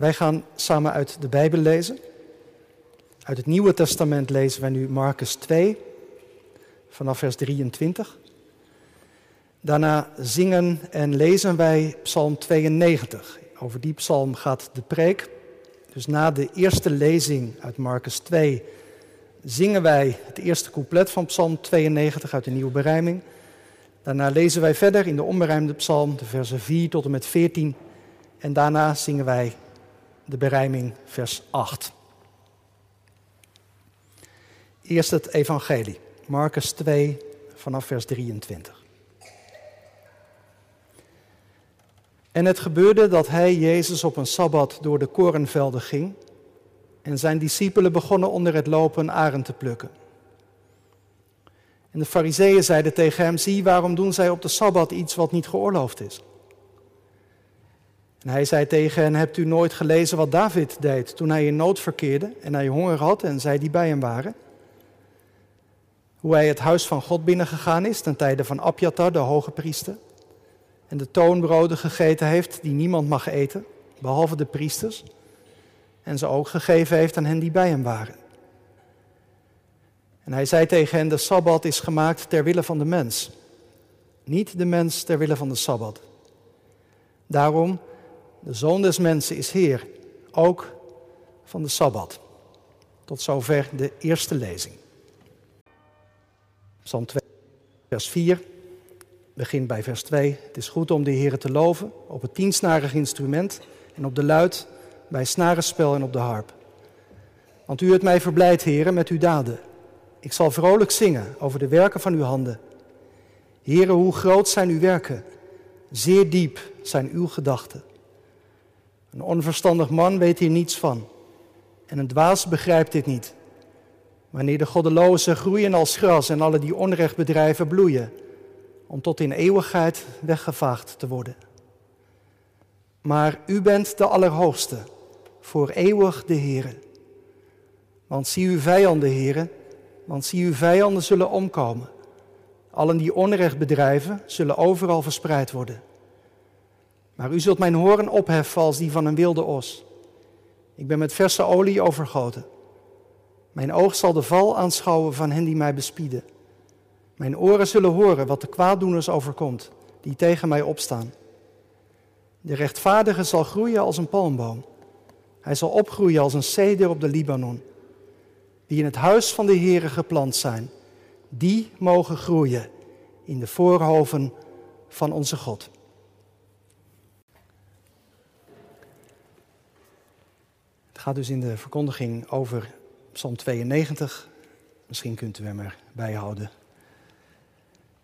Wij gaan samen uit de Bijbel lezen. Uit het Nieuwe Testament lezen wij nu Marcus 2, vanaf vers 23. Daarna zingen en lezen wij Psalm 92. Over die psalm gaat de preek. Dus na de eerste lezing uit Marcus 2 zingen wij het eerste couplet van Psalm 92 uit de nieuwe berijming. Daarna lezen wij verder in de onberijmde psalm de versen 4 tot en met 14. En daarna zingen wij de berijming vers 8. Eerst het evangelie, Marcus 2 vanaf vers 23. En het gebeurde dat hij, Jezus, op een sabbat door de korenvelden ging en zijn discipelen begonnen onder het lopen een arend te plukken. En de fariseeën zeiden tegen hem, zie waarom doen zij op de sabbat iets wat niet geoorloofd is? En hij zei tegen hen, hebt u nooit gelezen wat David deed toen hij in nood verkeerde en hij honger had en zij die bij hem waren? Hoe hij het huis van God binnengegaan is ten tijde van Abjatar, de hoge priester en de toonbroden gegeten heeft die niemand mag eten, behalve de priesters, en ze ook gegeven heeft aan hen die bij hem waren. En hij zei tegen hen, de Sabbat is gemaakt ter wille van de mens, niet de mens ter wille van de Sabbat. Daarom, de Zoon des Mensen is Heer, ook van de Sabbat. Tot zover de eerste lezing. Psalm 2, vers 4 begint bij vers 2. Het is goed om de Heer te loven op het tiensnarig instrument en op de luid, bij snarenspel en op de harp. Want u hebt mij verblijd, Heer, met uw daden. Ik zal vrolijk zingen over de werken van uw handen. Heere, hoe groot zijn uw werken? Zeer diep zijn uw gedachten. Een onverstandig man weet hier niets van. En een dwaas begrijpt dit niet. Wanneer de goddelozen groeien als gras en alle die onrecht bedrijven bloeien, om tot in eeuwigheid weggevaagd te worden. Maar u bent de Allerhoogste, voor eeuwig de Heere. Want zie uw vijanden, Heere, want zie uw vijanden zullen omkomen. Allen die onrecht bedrijven, zullen overal verspreid worden. Maar u zult mijn hoorn opheffen als die van een wilde os. Ik ben met verse olie overgoten. Mijn oog zal de val aanschouwen van hen die mij bespieden. Mijn oren zullen horen wat de kwaaddoeners overkomt, die tegen mij opstaan. De rechtvaardige zal groeien als een palmboom. Hij zal opgroeien als een ceder op de Libanon. Die in het huis van de Heere geplant zijn, die mogen groeien in de voorhoven van onze God. Gaat dus in de verkondiging over Psalm 92. Misschien kunt u hem erbij houden.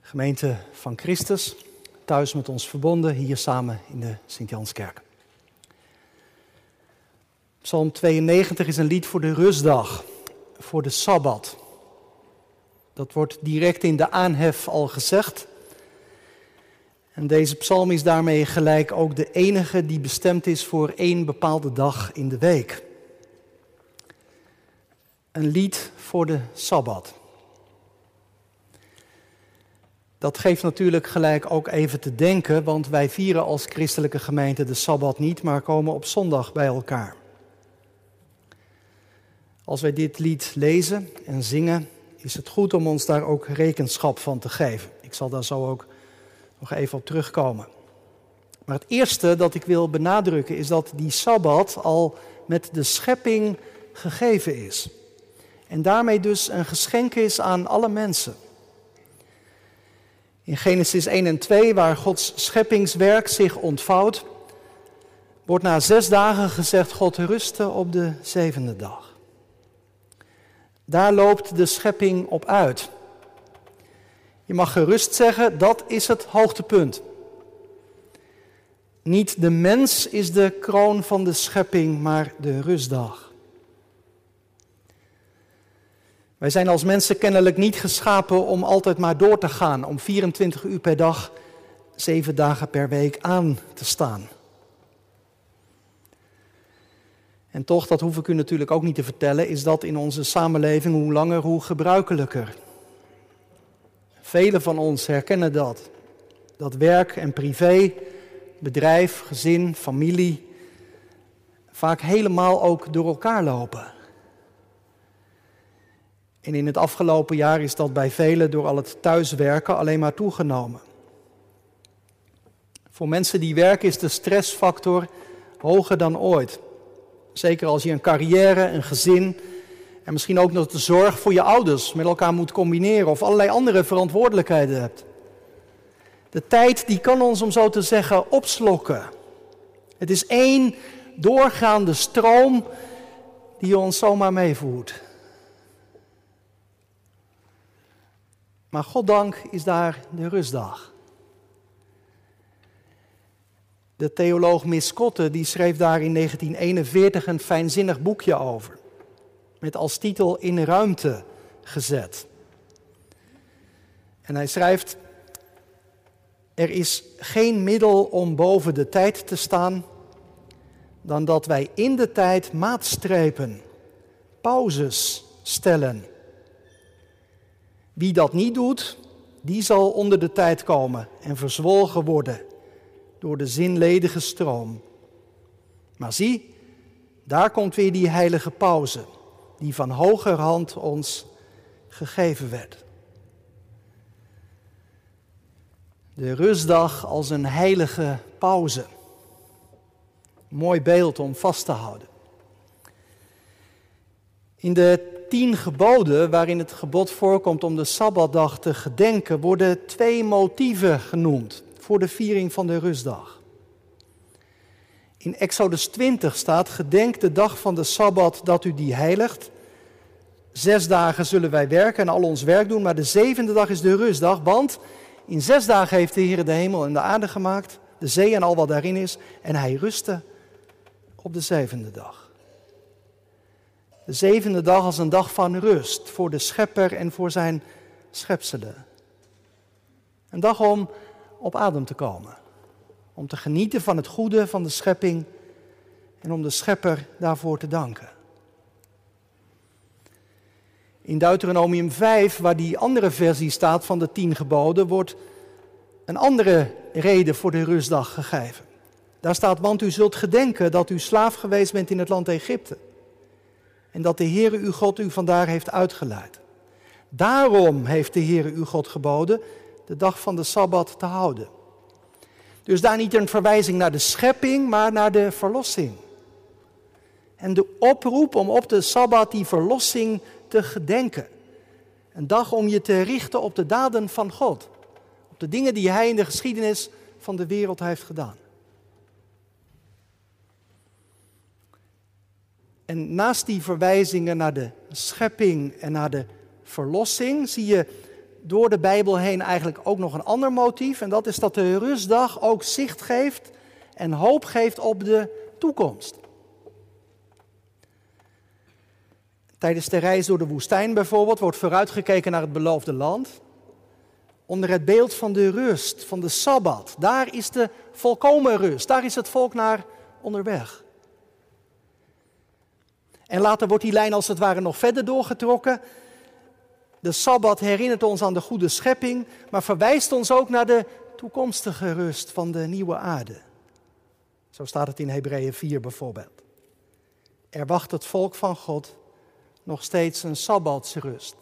Gemeente van Christus, thuis met ons verbonden, hier samen in de Sint-Janskerk. Psalm 92 is een lied voor de rustdag, voor de Sabbat. Dat wordt direct in de aanhef al gezegd. En deze psalm is daarmee gelijk ook de enige die bestemd is voor één bepaalde dag in de week. Een lied voor de Sabbat. Dat geeft natuurlijk gelijk ook even te denken, want wij vieren als christelijke gemeente de Sabbat niet, maar komen op zondag bij elkaar. Als wij dit lied lezen en zingen, is het goed om ons daar ook rekenschap van te geven. Ik zal daar zo ook nog even op terugkomen. Maar het eerste dat ik wil benadrukken is dat die Sabbat al met de schepping gegeven is. En daarmee dus een geschenk is aan alle mensen. In Genesis 1 en 2, waar Gods scheppingswerk zich ontvouwt, wordt na zes dagen gezegd God rustte op de zevende dag. Daar loopt de schepping op uit. Je mag gerust zeggen, dat is het hoogtepunt. Niet de mens is de kroon van de schepping, maar de rustdag. Wij zijn als mensen kennelijk niet geschapen om altijd maar door te gaan, om 24 uur per dag, zeven dagen per week aan te staan. En toch, dat hoef ik u natuurlijk ook niet te vertellen, is dat in onze samenleving hoe langer, hoe gebruikelijker. Velen van ons herkennen dat. Dat werk en privé, bedrijf, gezin, familie vaak helemaal ook door elkaar lopen. En in het afgelopen jaar is dat bij velen door al het thuiswerken alleen maar toegenomen. Voor mensen die werken is de stressfactor hoger dan ooit. Zeker als je een carrière, een gezin en misschien ook nog de zorg voor je ouders met elkaar moet combineren of allerlei andere verantwoordelijkheden hebt. De tijd die kan ons om zo te zeggen opslokken. Het is één doorgaande stroom die ons zomaar meevoert. Maar goddank is daar de rustdag. De theoloog Miskotte die schreef daar in 1941 een fijnzinnig boekje over. Met als titel In ruimte gezet. En hij schrijft: Er is geen middel om boven de tijd te staan dan dat wij in de tijd maatstrepen, pauzes stellen. Wie dat niet doet, die zal onder de tijd komen en verzwolgen worden door de zinledige stroom. Maar zie, daar komt weer die heilige pauze, die van hogerhand ons gegeven werd. De rustdag als een heilige pauze. Mooi beeld om vast te houden. In de tien geboden, waarin het gebod voorkomt om de Sabbatdag te gedenken, worden twee motieven genoemd voor de viering van de rustdag. In Exodus 20 staat: Gedenk de dag van de Sabbat dat u die heiligt. Zes dagen zullen wij werken en al ons werk doen, maar de zevende dag is de rustdag, want in zes dagen heeft de Heer de hemel en de aarde gemaakt, de zee en al wat daarin is, en hij rustte op de zevende dag. De zevende dag als een dag van rust voor de schepper en voor zijn schepselen. Een dag om op adem te komen. Om te genieten van het goede van de schepping en om de schepper daarvoor te danken. In Deuteronomium 5, waar die andere versie staat van de tien geboden, wordt een andere reden voor de rustdag gegeven. Daar staat, want u zult gedenken dat u slaaf geweest bent in het land Egypte. En dat de Heere uw God u vandaar heeft uitgeleid. Daarom heeft de Heere uw God geboden de dag van de Sabbat te houden. Dus daar niet een verwijzing naar de schepping, maar naar de verlossing. En de oproep om op de Sabbat die verlossing te gedenken. Een dag om je te richten op de daden van God. Op de dingen die Hij in de geschiedenis van de wereld heeft gedaan. En naast die verwijzingen naar de schepping en naar de verlossing, zie je door de Bijbel heen eigenlijk ook nog een ander motief. En dat is dat de rustdag ook zicht geeft en hoop geeft op de toekomst. Tijdens de reis door de woestijn bijvoorbeeld wordt vooruitgekeken naar het beloofde land. Onder het beeld van de rust, van de Sabbat. Daar is de volkomen rust. Daar is het volk naar onderweg. En later wordt die lijn als het ware nog verder doorgetrokken. De Sabbat herinnert ons aan de goede schepping, maar verwijst ons ook naar de toekomstige rust van de nieuwe aarde. Zo staat het in Hebreeën 4 bijvoorbeeld. Er wacht het volk van God nog steeds een Sabbatsrust.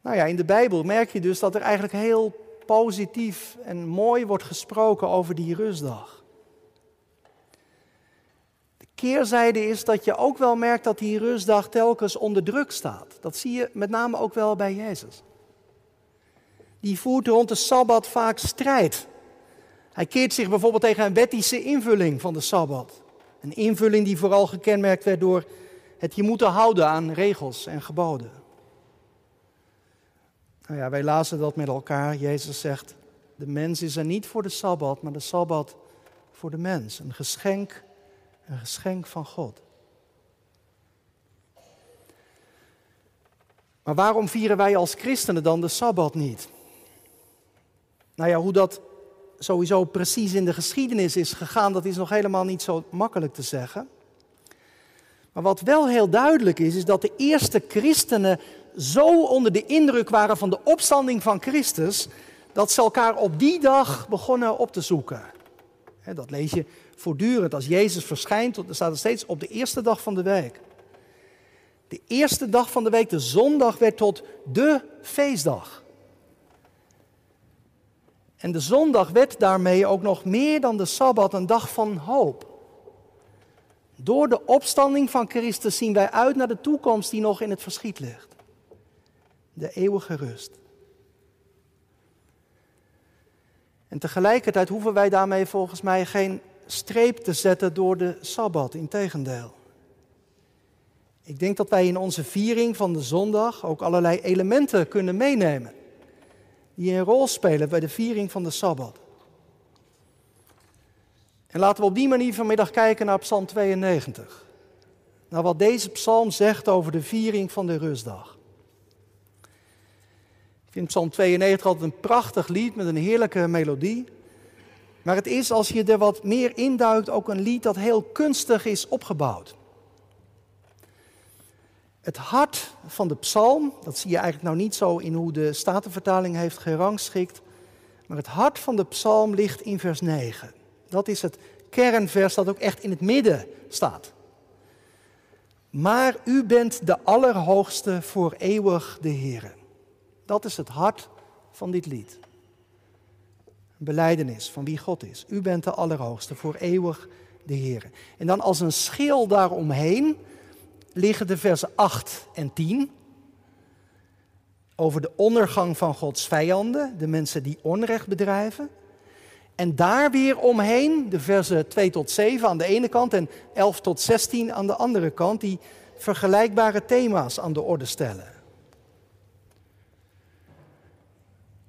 Nou ja, in de Bijbel merk je dus dat er eigenlijk heel positief en mooi wordt gesproken over die rustdag keerzijde is dat je ook wel merkt dat die rustdag telkens onder druk staat. Dat zie je met name ook wel bij Jezus. Die voert rond de Sabbat vaak strijd. Hij keert zich bijvoorbeeld tegen een wettische invulling van de Sabbat. Een invulling die vooral gekenmerkt werd door het je moeten houden aan regels en geboden. Nou ja, wij lazen dat met elkaar. Jezus zegt, de mens is er niet voor de Sabbat, maar de Sabbat voor de mens. Een geschenk een geschenk van God. Maar waarom vieren wij als christenen dan de Sabbat niet? Nou ja, hoe dat sowieso precies in de geschiedenis is gegaan, dat is nog helemaal niet zo makkelijk te zeggen. Maar wat wel heel duidelijk is, is dat de eerste christenen zo onder de indruk waren van de opstanding van Christus, dat ze elkaar op die dag begonnen op te zoeken. Dat lees je voortdurend. Als Jezus verschijnt, dan staat het steeds op de eerste dag van de week. De eerste dag van de week, de zondag, werd tot de feestdag. En de zondag werd daarmee ook nog meer dan de Sabbat een dag van hoop. Door de opstanding van Christus zien wij uit naar de toekomst die nog in het verschiet ligt. De eeuwige rust. En tegelijkertijd hoeven wij daarmee volgens mij geen streep te zetten door de Sabbat, integendeel. Ik denk dat wij in onze viering van de zondag ook allerlei elementen kunnen meenemen. Die een rol spelen bij de viering van de Sabbat. En laten we op die manier vanmiddag kijken naar Psalm 92. Naar wat deze psalm zegt over de viering van de rustdag. Vind Psalm 92 altijd een prachtig lied met een heerlijke melodie. Maar het is, als je er wat meer induikt, ook een lied dat heel kunstig is opgebouwd. Het hart van de psalm, dat zie je eigenlijk nou niet zo in hoe de Statenvertaling heeft gerangschikt, maar het hart van de psalm ligt in vers 9. Dat is het kernvers dat ook echt in het midden staat. Maar u bent de Allerhoogste voor eeuwig de Heere. Dat is het hart van dit lied. Een beleidenis van wie God is. U bent de Allerhoogste voor eeuwig de Heere. En dan als een schil daaromheen liggen de versen 8 en 10 over de ondergang van Gods vijanden, de mensen die onrecht bedrijven. En daar weer omheen, de versen 2 tot 7 aan de ene kant en 11 tot 16 aan de andere kant, die vergelijkbare thema's aan de orde stellen.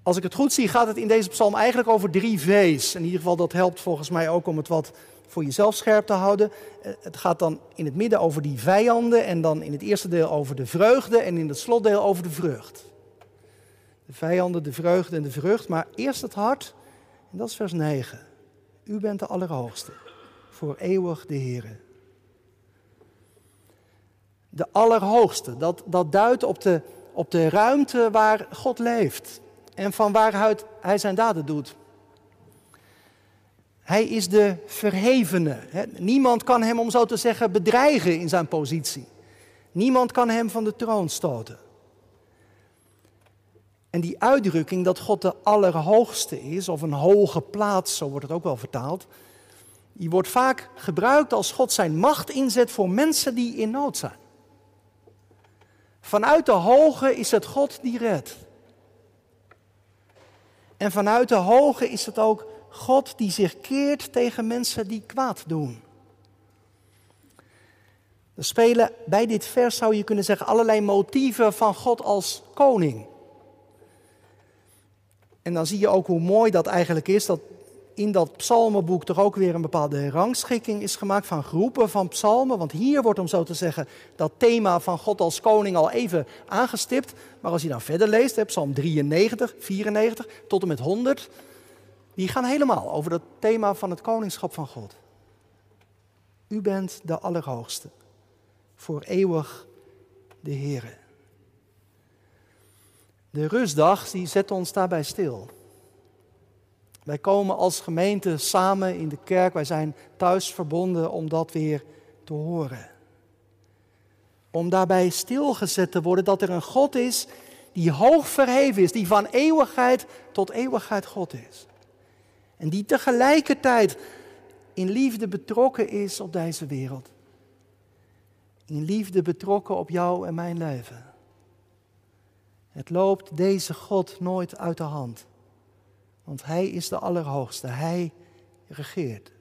Als ik het goed zie, gaat het in deze psalm eigenlijk over drie V's. In ieder geval, dat helpt volgens mij ook om het wat voor jezelf scherp te houden. Eh, het gaat dan in het midden over die vijanden en dan in het eerste deel over de vreugde en in het slotdeel over de vrucht. De vijanden, de vreugde en de vrucht, maar eerst het hart en dat is vers 9. U bent de Allerhoogste, voor eeuwig de Heere. De Allerhoogste, dat, dat duidt op de, op de ruimte waar God leeft en van waaruit Hij zijn daden doet. Hij is de verhevene. Niemand kan hem, om zo te zeggen, bedreigen in zijn positie. Niemand kan hem van de troon stoten. En die uitdrukking dat God de Allerhoogste is, of een hoge plaats, zo wordt het ook wel vertaald, die wordt vaak gebruikt als God zijn macht inzet voor mensen die in nood zijn. Vanuit de hoge is het God die redt. En vanuit de hoge is het ook God die zich keert tegen mensen die kwaad doen. Er spelen bij dit vers, zou je kunnen zeggen, allerlei motieven van God als koning. En dan zie je ook hoe mooi dat eigenlijk is, dat in dat psalmenboek toch ook weer een bepaalde rangschikking is gemaakt van groepen van psalmen. Want hier wordt, om zo te zeggen, dat thema van God als koning al even aangestipt. Maar als je dan verder leest, psalm 93, 94 tot en met 100, die gaan helemaal over dat thema van het koningschap van God. U bent de Allerhoogste, voor eeuwig de Heere. De rustdag die zet ons daarbij stil. Wij komen als gemeente samen in de kerk, wij zijn thuis verbonden om dat weer te horen. Om daarbij stilgezet te worden dat er een God is die hoog verheven is, die van eeuwigheid tot eeuwigheid God is. En die tegelijkertijd in liefde betrokken is op deze wereld. In liefde betrokken op jou en mijn leven. Het loopt deze God nooit uit de hand. Want Hij is de Allerhoogste. Hij regeert.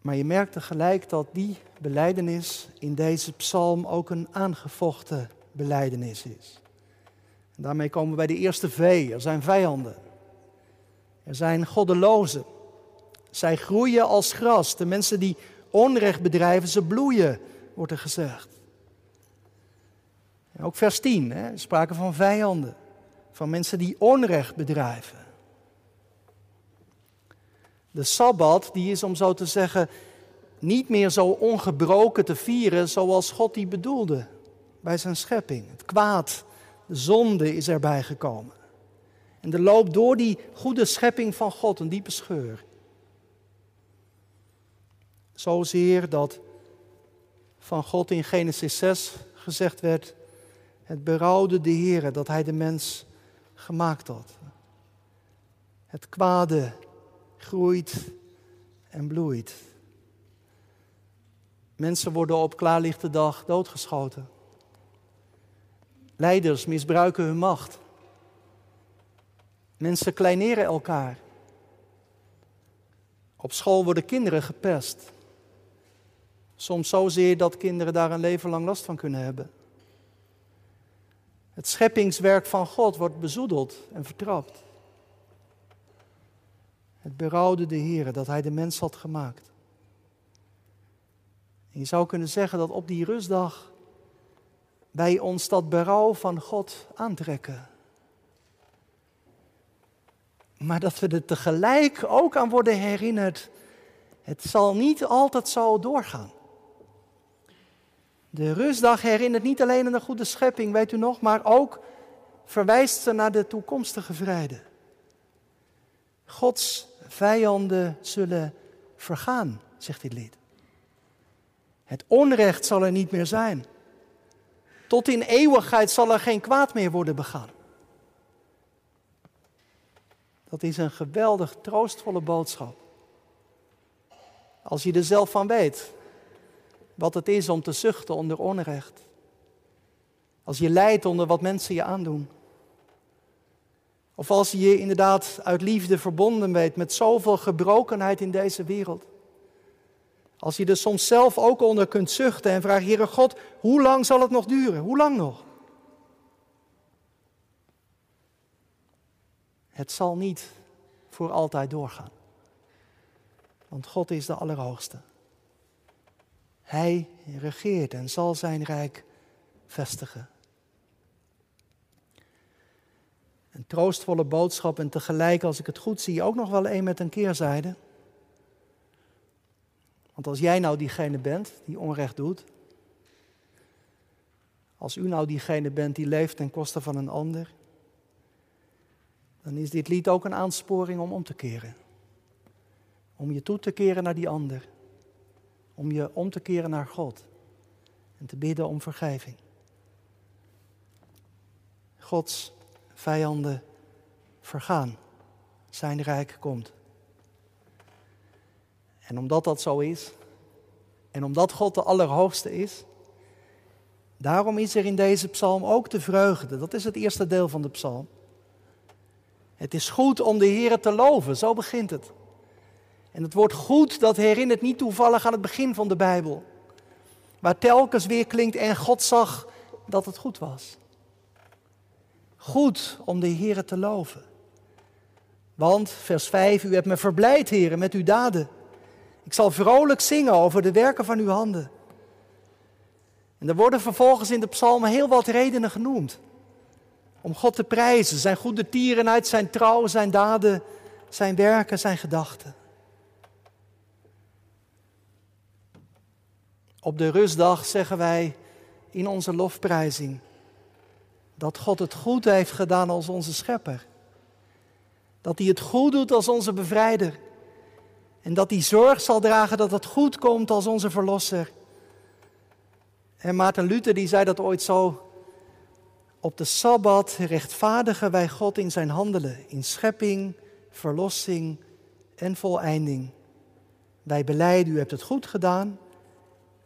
Maar je merkt tegelijk dat die beleidenis in deze psalm ook een aangevochten beleidenis is. En daarmee komen we bij de eerste V. Er zijn vijanden. Er zijn goddelozen. Zij groeien als gras. De mensen die onrecht bedrijven, ze bloeien, wordt er gezegd. Ook vers 10, hè, sprake van vijanden, van mensen die onrecht bedrijven. De Sabbat, die is om zo te zeggen niet meer zo ongebroken te vieren zoals God die bedoelde bij zijn schepping. Het kwaad, de zonde is erbij gekomen. En er loopt door die goede schepping van God een diepe scheur. Zozeer dat van God in Genesis 6 gezegd werd: Het berouwde de Heer dat Hij de mens gemaakt had. Het kwade groeit en bloeit. Mensen worden op klaarlichte dag doodgeschoten. Leiders misbruiken hun macht. Mensen kleineren elkaar. Op school worden kinderen gepest. Soms zozeer dat kinderen daar een leven lang last van kunnen hebben. Het scheppingswerk van God wordt bezoedeld en vertrapt. Het berouwde de Heer dat Hij de mens had gemaakt. En je zou kunnen zeggen dat op die rustdag wij ons dat berouw van God aantrekken. Maar dat we er tegelijk ook aan worden herinnerd. Het zal niet altijd zo doorgaan. De rustdag herinnert niet alleen aan de goede schepping, weet u nog, maar ook verwijst ze naar de toekomstige vrede. Gods vijanden zullen vergaan, zegt dit lied. Het onrecht zal er niet meer zijn. Tot in eeuwigheid zal er geen kwaad meer worden begaan. Dat is een geweldig troostvolle boodschap. Als je er zelf van weet wat het is om te zuchten onder onrecht. Als je lijdt onder wat mensen je aandoen. Of als je je inderdaad uit liefde verbonden weet met zoveel gebrokenheid in deze wereld. Als je er soms zelf ook onder kunt zuchten en vraagt, Heere God, hoe lang zal het nog duren? Hoe lang nog? Het zal niet voor altijd doorgaan. Want God is de Allerhoogste. Hij regeert en zal zijn rijk vestigen. Een troostvolle boodschap en tegelijk, als ik het goed zie, ook nog wel een met een keerzijde. Want als jij nou diegene bent die onrecht doet, als u nou diegene bent die leeft ten koste van een ander, dan is dit lied ook een aansporing om om te keren. Om je toe te keren naar die ander. Om je om te keren naar God. En te bidden om vergeving. Gods vijanden vergaan. Zijn rijk komt. En omdat dat zo is, en omdat God de Allerhoogste is, daarom is er in deze psalm ook de vreugde. Dat is het eerste deel van de psalm. Het is goed om de Heer te loven, zo begint het. En het woord goed, dat herinnert niet toevallig aan het begin van de Bijbel. Waar telkens weer klinkt en God zag dat het goed was. Goed om de Heer te loven. Want, vers 5, u hebt me verblijd, heren, met uw daden. Ik zal vrolijk zingen over de werken van uw handen. En er worden vervolgens in de psalmen heel wat redenen genoemd. Om God te prijzen, zijn goede tierenheid, zijn trouw, zijn daden, zijn werken, zijn gedachten. Op de rustdag zeggen wij in onze lofprijzing dat God het goed heeft gedaan als onze schepper. Dat hij het goed doet als onze bevrijder. En dat hij zorg zal dragen dat het goed komt als onze verlosser. En Maarten Luther die zei dat ooit zo. Op de Sabbat rechtvaardigen wij God in zijn handelen, in schepping, verlossing en voleinding. Wij beleiden, u hebt het goed gedaan,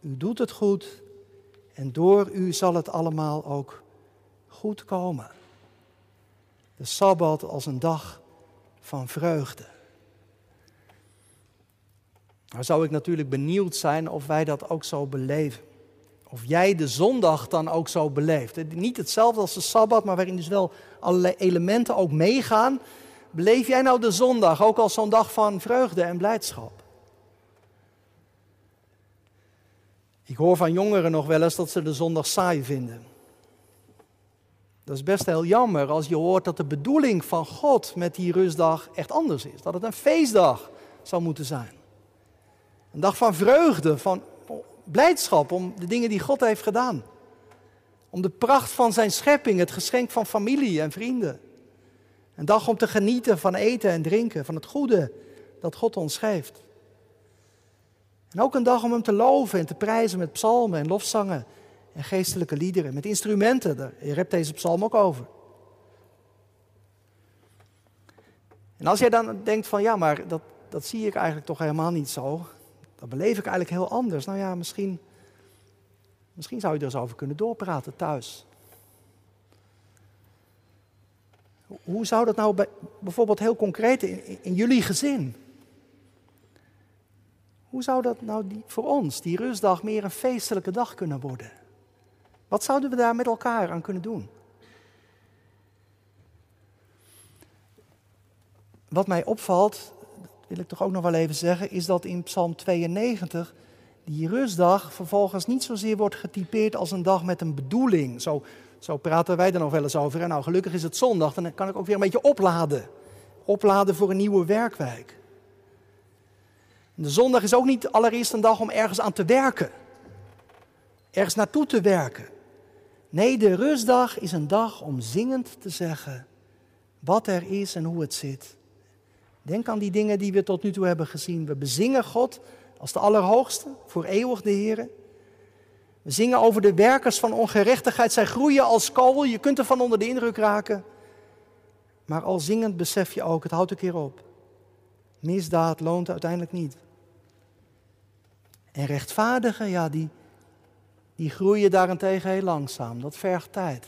u doet het goed en door u zal het allemaal ook goed komen. De Sabbat als een dag van vreugde. Nou zou ik natuurlijk benieuwd zijn of wij dat ook zo beleven. Of jij de zondag dan ook zo beleeft. Niet hetzelfde als de Sabbat, maar waarin dus wel allerlei elementen ook meegaan. Beleef jij nou de zondag ook als zo'n dag van vreugde en blijdschap? Ik hoor van jongeren nog wel eens dat ze de zondag saai vinden. Dat is best heel jammer als je hoort dat de bedoeling van God met die rustdag echt anders is. Dat het een feestdag zou moeten zijn. Een dag van vreugde, van blijdschap om de dingen die God heeft gedaan. Om de pracht van zijn schepping, het geschenk van familie en vrienden. Een dag om te genieten van eten en drinken, van het goede dat God ons geeft. En ook een dag om Hem te loven en te prijzen met psalmen en lofzangen en geestelijke liederen, met instrumenten. Je hebt deze psalm ook over. En als jij dan denkt van ja, maar dat, dat zie ik eigenlijk toch helemaal niet zo. Dat beleef ik eigenlijk heel anders. Nou ja, misschien, misschien zou je er eens over kunnen doorpraten thuis. Hoe zou dat nou bij, bijvoorbeeld heel concreet in, in, jullie gezin? Hoe zou dat nou die, voor ons, die rustdag, meer een feestelijke dag kunnen worden? Wat zouden we daar met elkaar aan kunnen doen? Wat mij opvalt, wil ik toch ook nog wel even zeggen, is dat in Psalm 92 die rustdag vervolgens niet zozeer wordt getypeerd als een dag met een bedoeling. Zo, zo praten wij er nog wel eens over. En nou, gelukkig is het zondag, dan kan ik ook weer een beetje opladen. Opladen voor een nieuwe werkwijk. De zondag is ook niet allereerst een dag om ergens aan te werken. Ergens naartoe te werken. Nee, de rustdag is een dag om zingend te zeggen wat er is en hoe het zit. Denk aan die dingen die we tot nu toe hebben gezien. We bezingen God als de Allerhoogste, voor eeuwig de Heer. We zingen over de werkers van ongerechtigheid. Zij groeien als kool, je kunt ervan onder de indruk raken. Maar al zingend besef je ook, het houdt een keer op. Misdaad loont uiteindelijk niet. En rechtvaardigen, ja, die, die groeien daarentegen heel langzaam. Dat vergt tijd.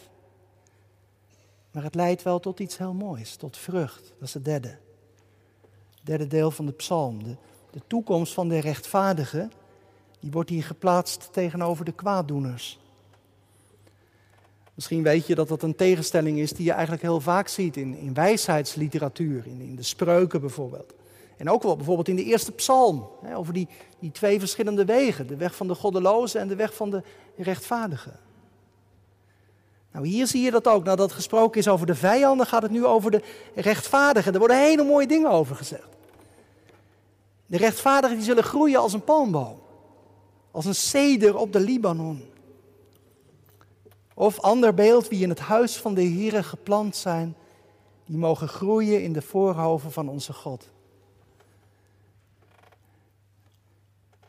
Maar het leidt wel tot iets heel moois, tot vrucht. Dat is het derde. Derde deel van de psalm. De, de toekomst van de rechtvaardigen, die wordt hier geplaatst tegenover de kwaaddoeners. Misschien weet je dat dat een tegenstelling is die je eigenlijk heel vaak ziet in, in wijsheidsliteratuur, in, in de spreuken bijvoorbeeld. En ook wel bijvoorbeeld in de eerste psalm, hè, over die, die twee verschillende wegen. De weg van de goddeloze en de weg van de rechtvaardigen. Nou, hier zie je dat ook. Nadat gesproken is over de vijanden, gaat het nu over de rechtvaardigen. Er worden hele mooie dingen over gezegd. De rechtvaardigen die zullen groeien als een palmboom. Als een ceder op de Libanon. Of ander beeld, wie in het huis van de Here geplant zijn, die mogen groeien in de voorhoven van onze God.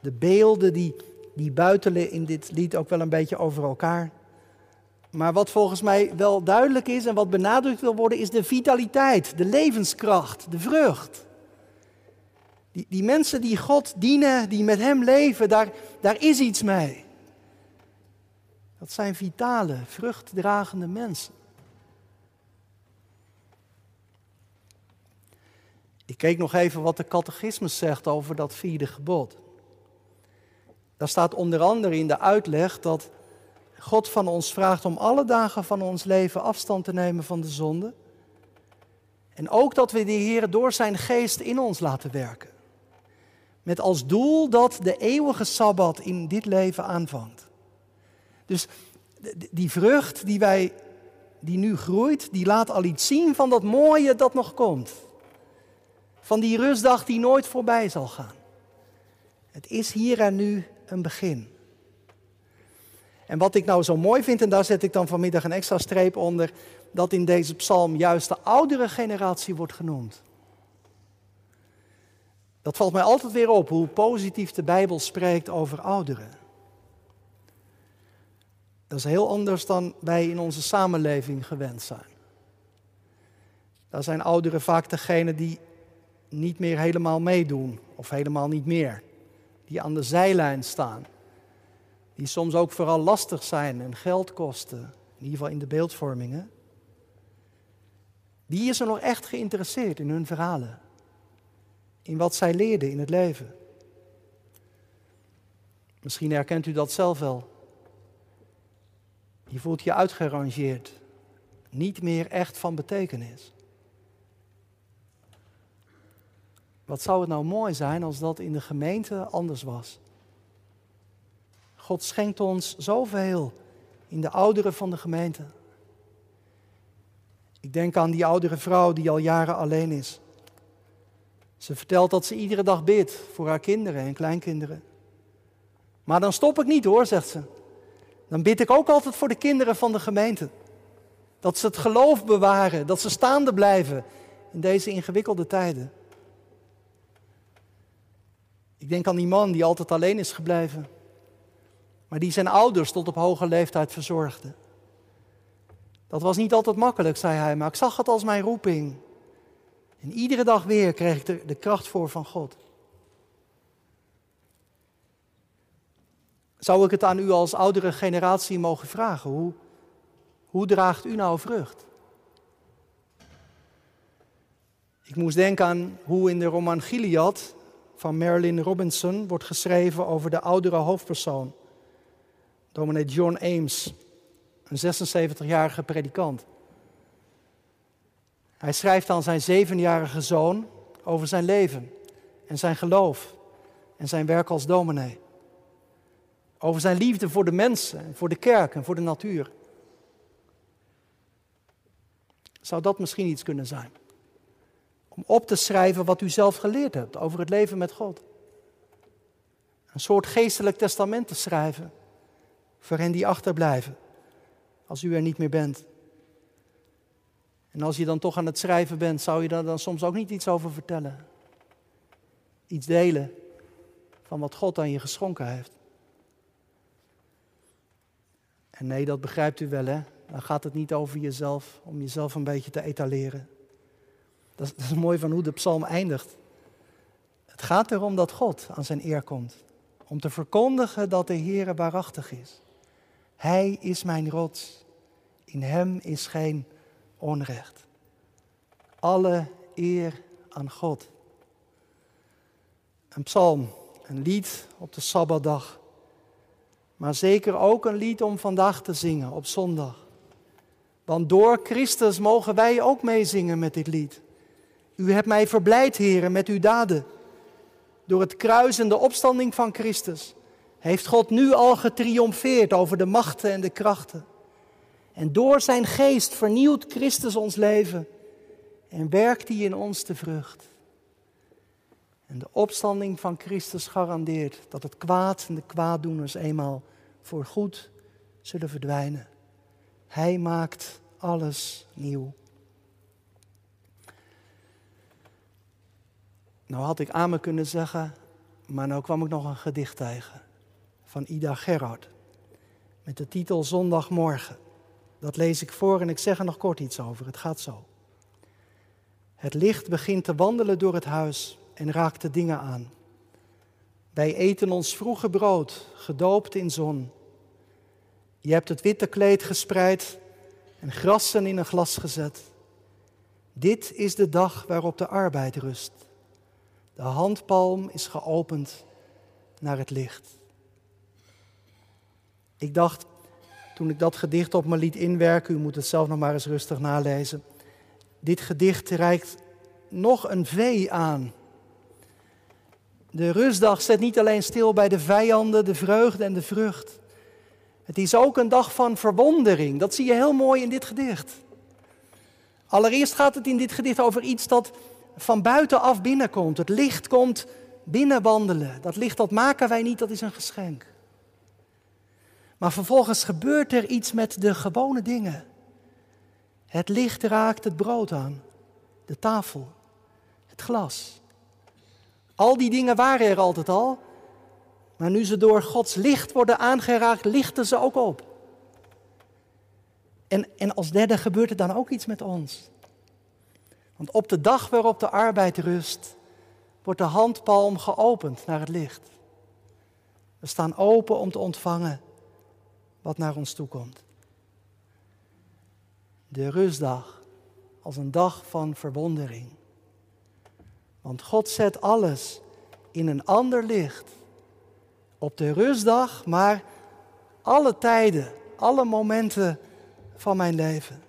De beelden die, die buitelen in dit lied ook wel een beetje over elkaar. Maar wat volgens mij wel duidelijk is en wat benadrukt wil worden, is de vitaliteit, de levenskracht, de vrucht. Die, die mensen die God dienen, die met Hem leven, daar, daar is iets mee. Dat zijn vitale, vruchtdragende mensen. Ik keek nog even wat de catechismus zegt over dat vierde gebod. Daar staat onder andere in de uitleg dat God van ons vraagt om alle dagen van ons leven afstand te nemen van de zonde. En ook dat we de Heer door zijn geest in ons laten werken. Met als doel dat de eeuwige Sabbat in dit leven aanvangt. Dus die vrucht die, wij, die nu groeit, die laat al iets zien van dat mooie dat nog komt. Van die rustdag die nooit voorbij zal gaan. Het is hier en nu een begin. En wat ik nou zo mooi vind, en daar zet ik dan vanmiddag een extra streep onder, dat in deze psalm juist de oudere generatie wordt genoemd. Dat valt mij altijd weer op, hoe positief de Bijbel spreekt over ouderen. Dat is heel anders dan wij in onze samenleving gewend zijn. Daar zijn ouderen vaak degene die niet meer helemaal meedoen, of helemaal niet meer. Die aan de zijlijn staan die soms ook vooral lastig zijn en geld kosten, in ieder geval in de beeldvormingen, die is er nog echt geïnteresseerd in hun verhalen, in wat zij leerden in het leven. Misschien herkent u dat zelf wel. Je voelt je uitgerangeerd, niet meer echt van betekenis. Wat zou het nou mooi zijn als dat in de gemeente anders was? God schenkt ons zoveel in de ouderen van de gemeente. Ik denk aan die oudere vrouw die al jaren alleen is. Ze vertelt dat ze iedere dag bidt voor haar kinderen en kleinkinderen. Maar dan stop ik niet hoor, zegt ze. Dan bid ik ook altijd voor de kinderen van de gemeente. Dat ze het geloof bewaren, dat ze staande blijven in deze ingewikkelde tijden. Ik denk aan die man die altijd alleen is gebleven, maar die zijn ouders tot op hoge leeftijd verzorgde. Dat was niet altijd makkelijk, zei hij, maar ik zag het als mijn roeping. En iedere dag weer kreeg ik de kracht voor van God. Zou ik het aan u als oudere generatie mogen vragen? Hoe, hoe draagt u nou vrucht? Ik moest denken aan hoe in de roman Gilead van Marilyn Robinson wordt geschreven over de oudere hoofdpersoon, dominee John Ames, een 76-jarige predikant. Hij schrijft aan zijn zevenjarige zoon over zijn leven en zijn geloof en zijn werk als dominee. Over zijn liefde voor de mensen, voor de kerk en voor de natuur. Zou dat misschien iets kunnen zijn? Om op te schrijven wat u zelf geleerd hebt over het leven met God. Een soort geestelijk testament te schrijven voor hen die achterblijven als u er niet meer bent. En als je dan toch aan het schrijven bent, zou je daar dan soms ook niet iets over vertellen? Iets delen van wat God aan je geschonken heeft. En nee, dat begrijpt u wel, hè? Dan gaat het niet over jezelf, om jezelf een beetje te etaleren. Dat is, mooi van hoe de psalm eindigt. Het gaat erom dat God aan zijn eer komt. Om te verkondigen dat de Heer waarachtig is. Hij is mijn rots. In hem is geen onrecht. Alle eer aan God. Een psalm, een lied op de Sabbatdag. Maar zeker ook een lied om vandaag te zingen op zondag. Want door Christus mogen wij ook meezingen met dit lied. U hebt mij verblijd, heren, met uw daden. Door het kruis en de opstanding van Christus heeft God nu al getriomfeerd over de machten en de krachten. En door zijn geest vernieuwt Christus ons leven en werkt hij in ons de vrucht. En de opstanding van Christus garandeert dat het kwaad en de kwaaddoeners eenmaal voor goed zullen verdwijnen. Hij maakt alles nieuw. Nou had ik aan me kunnen zeggen, maar nou kwam ik nog een gedicht tegen van Ida Gerhard met de titel Zondagmorgen. Dat lees ik voor en ik zeg er nog kort iets over. Het gaat zo. Het licht begint te wandelen door het huis en raakt de dingen aan. Wij eten ons vroege brood, gedoopt in zon. Je hebt het witte kleed gespreid en grassen in een glas gezet. Dit is de dag waarop de arbeid rust. De handpalm is geopend naar het licht. Ik dacht, toen ik dat gedicht op me liet inwerken, u moet het zelf nog maar eens rustig nalezen. Dit gedicht reikt nog een V aan. De rustdag zet niet alleen stil bij de vijanden, de vreugde en de vrucht. Het is ook een dag van verwondering. Dat zie je heel mooi in dit gedicht. Allereerst gaat het in dit gedicht over iets dat van buitenaf binnenkomt. Het licht komt binnenwandelen. Dat licht dat maken wij niet, dat is een geschenk. Maar vervolgens gebeurt er iets met de gewone dingen. Het licht raakt het brood aan, de tafel, het glas. Al die dingen waren er altijd al, maar nu ze door Gods licht worden aangeraakt, lichten ze ook op. En, en als derde gebeurt er dan ook iets met ons. Want op de dag waarop de arbeid rust, wordt de handpalm geopend naar het licht. We staan open om te ontvangen wat naar ons toe komt. De rustdag als een dag van verwondering. Want God zet alles in een ander licht. Op de rustdag, maar alle tijden, alle momenten van mijn leven.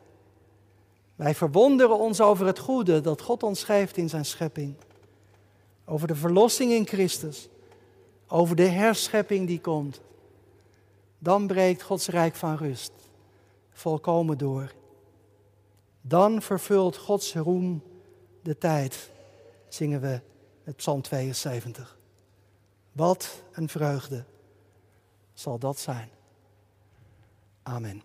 Wij verwonderen ons over het goede dat God ons geeft in zijn schepping. Over de verlossing in Christus. Over de herschepping die komt. Dan breekt Gods rijk van rust volkomen door. Dan vervult Gods roem de tijd, zingen we met Psalm 72. Wat een vreugde zal dat zijn. Amen.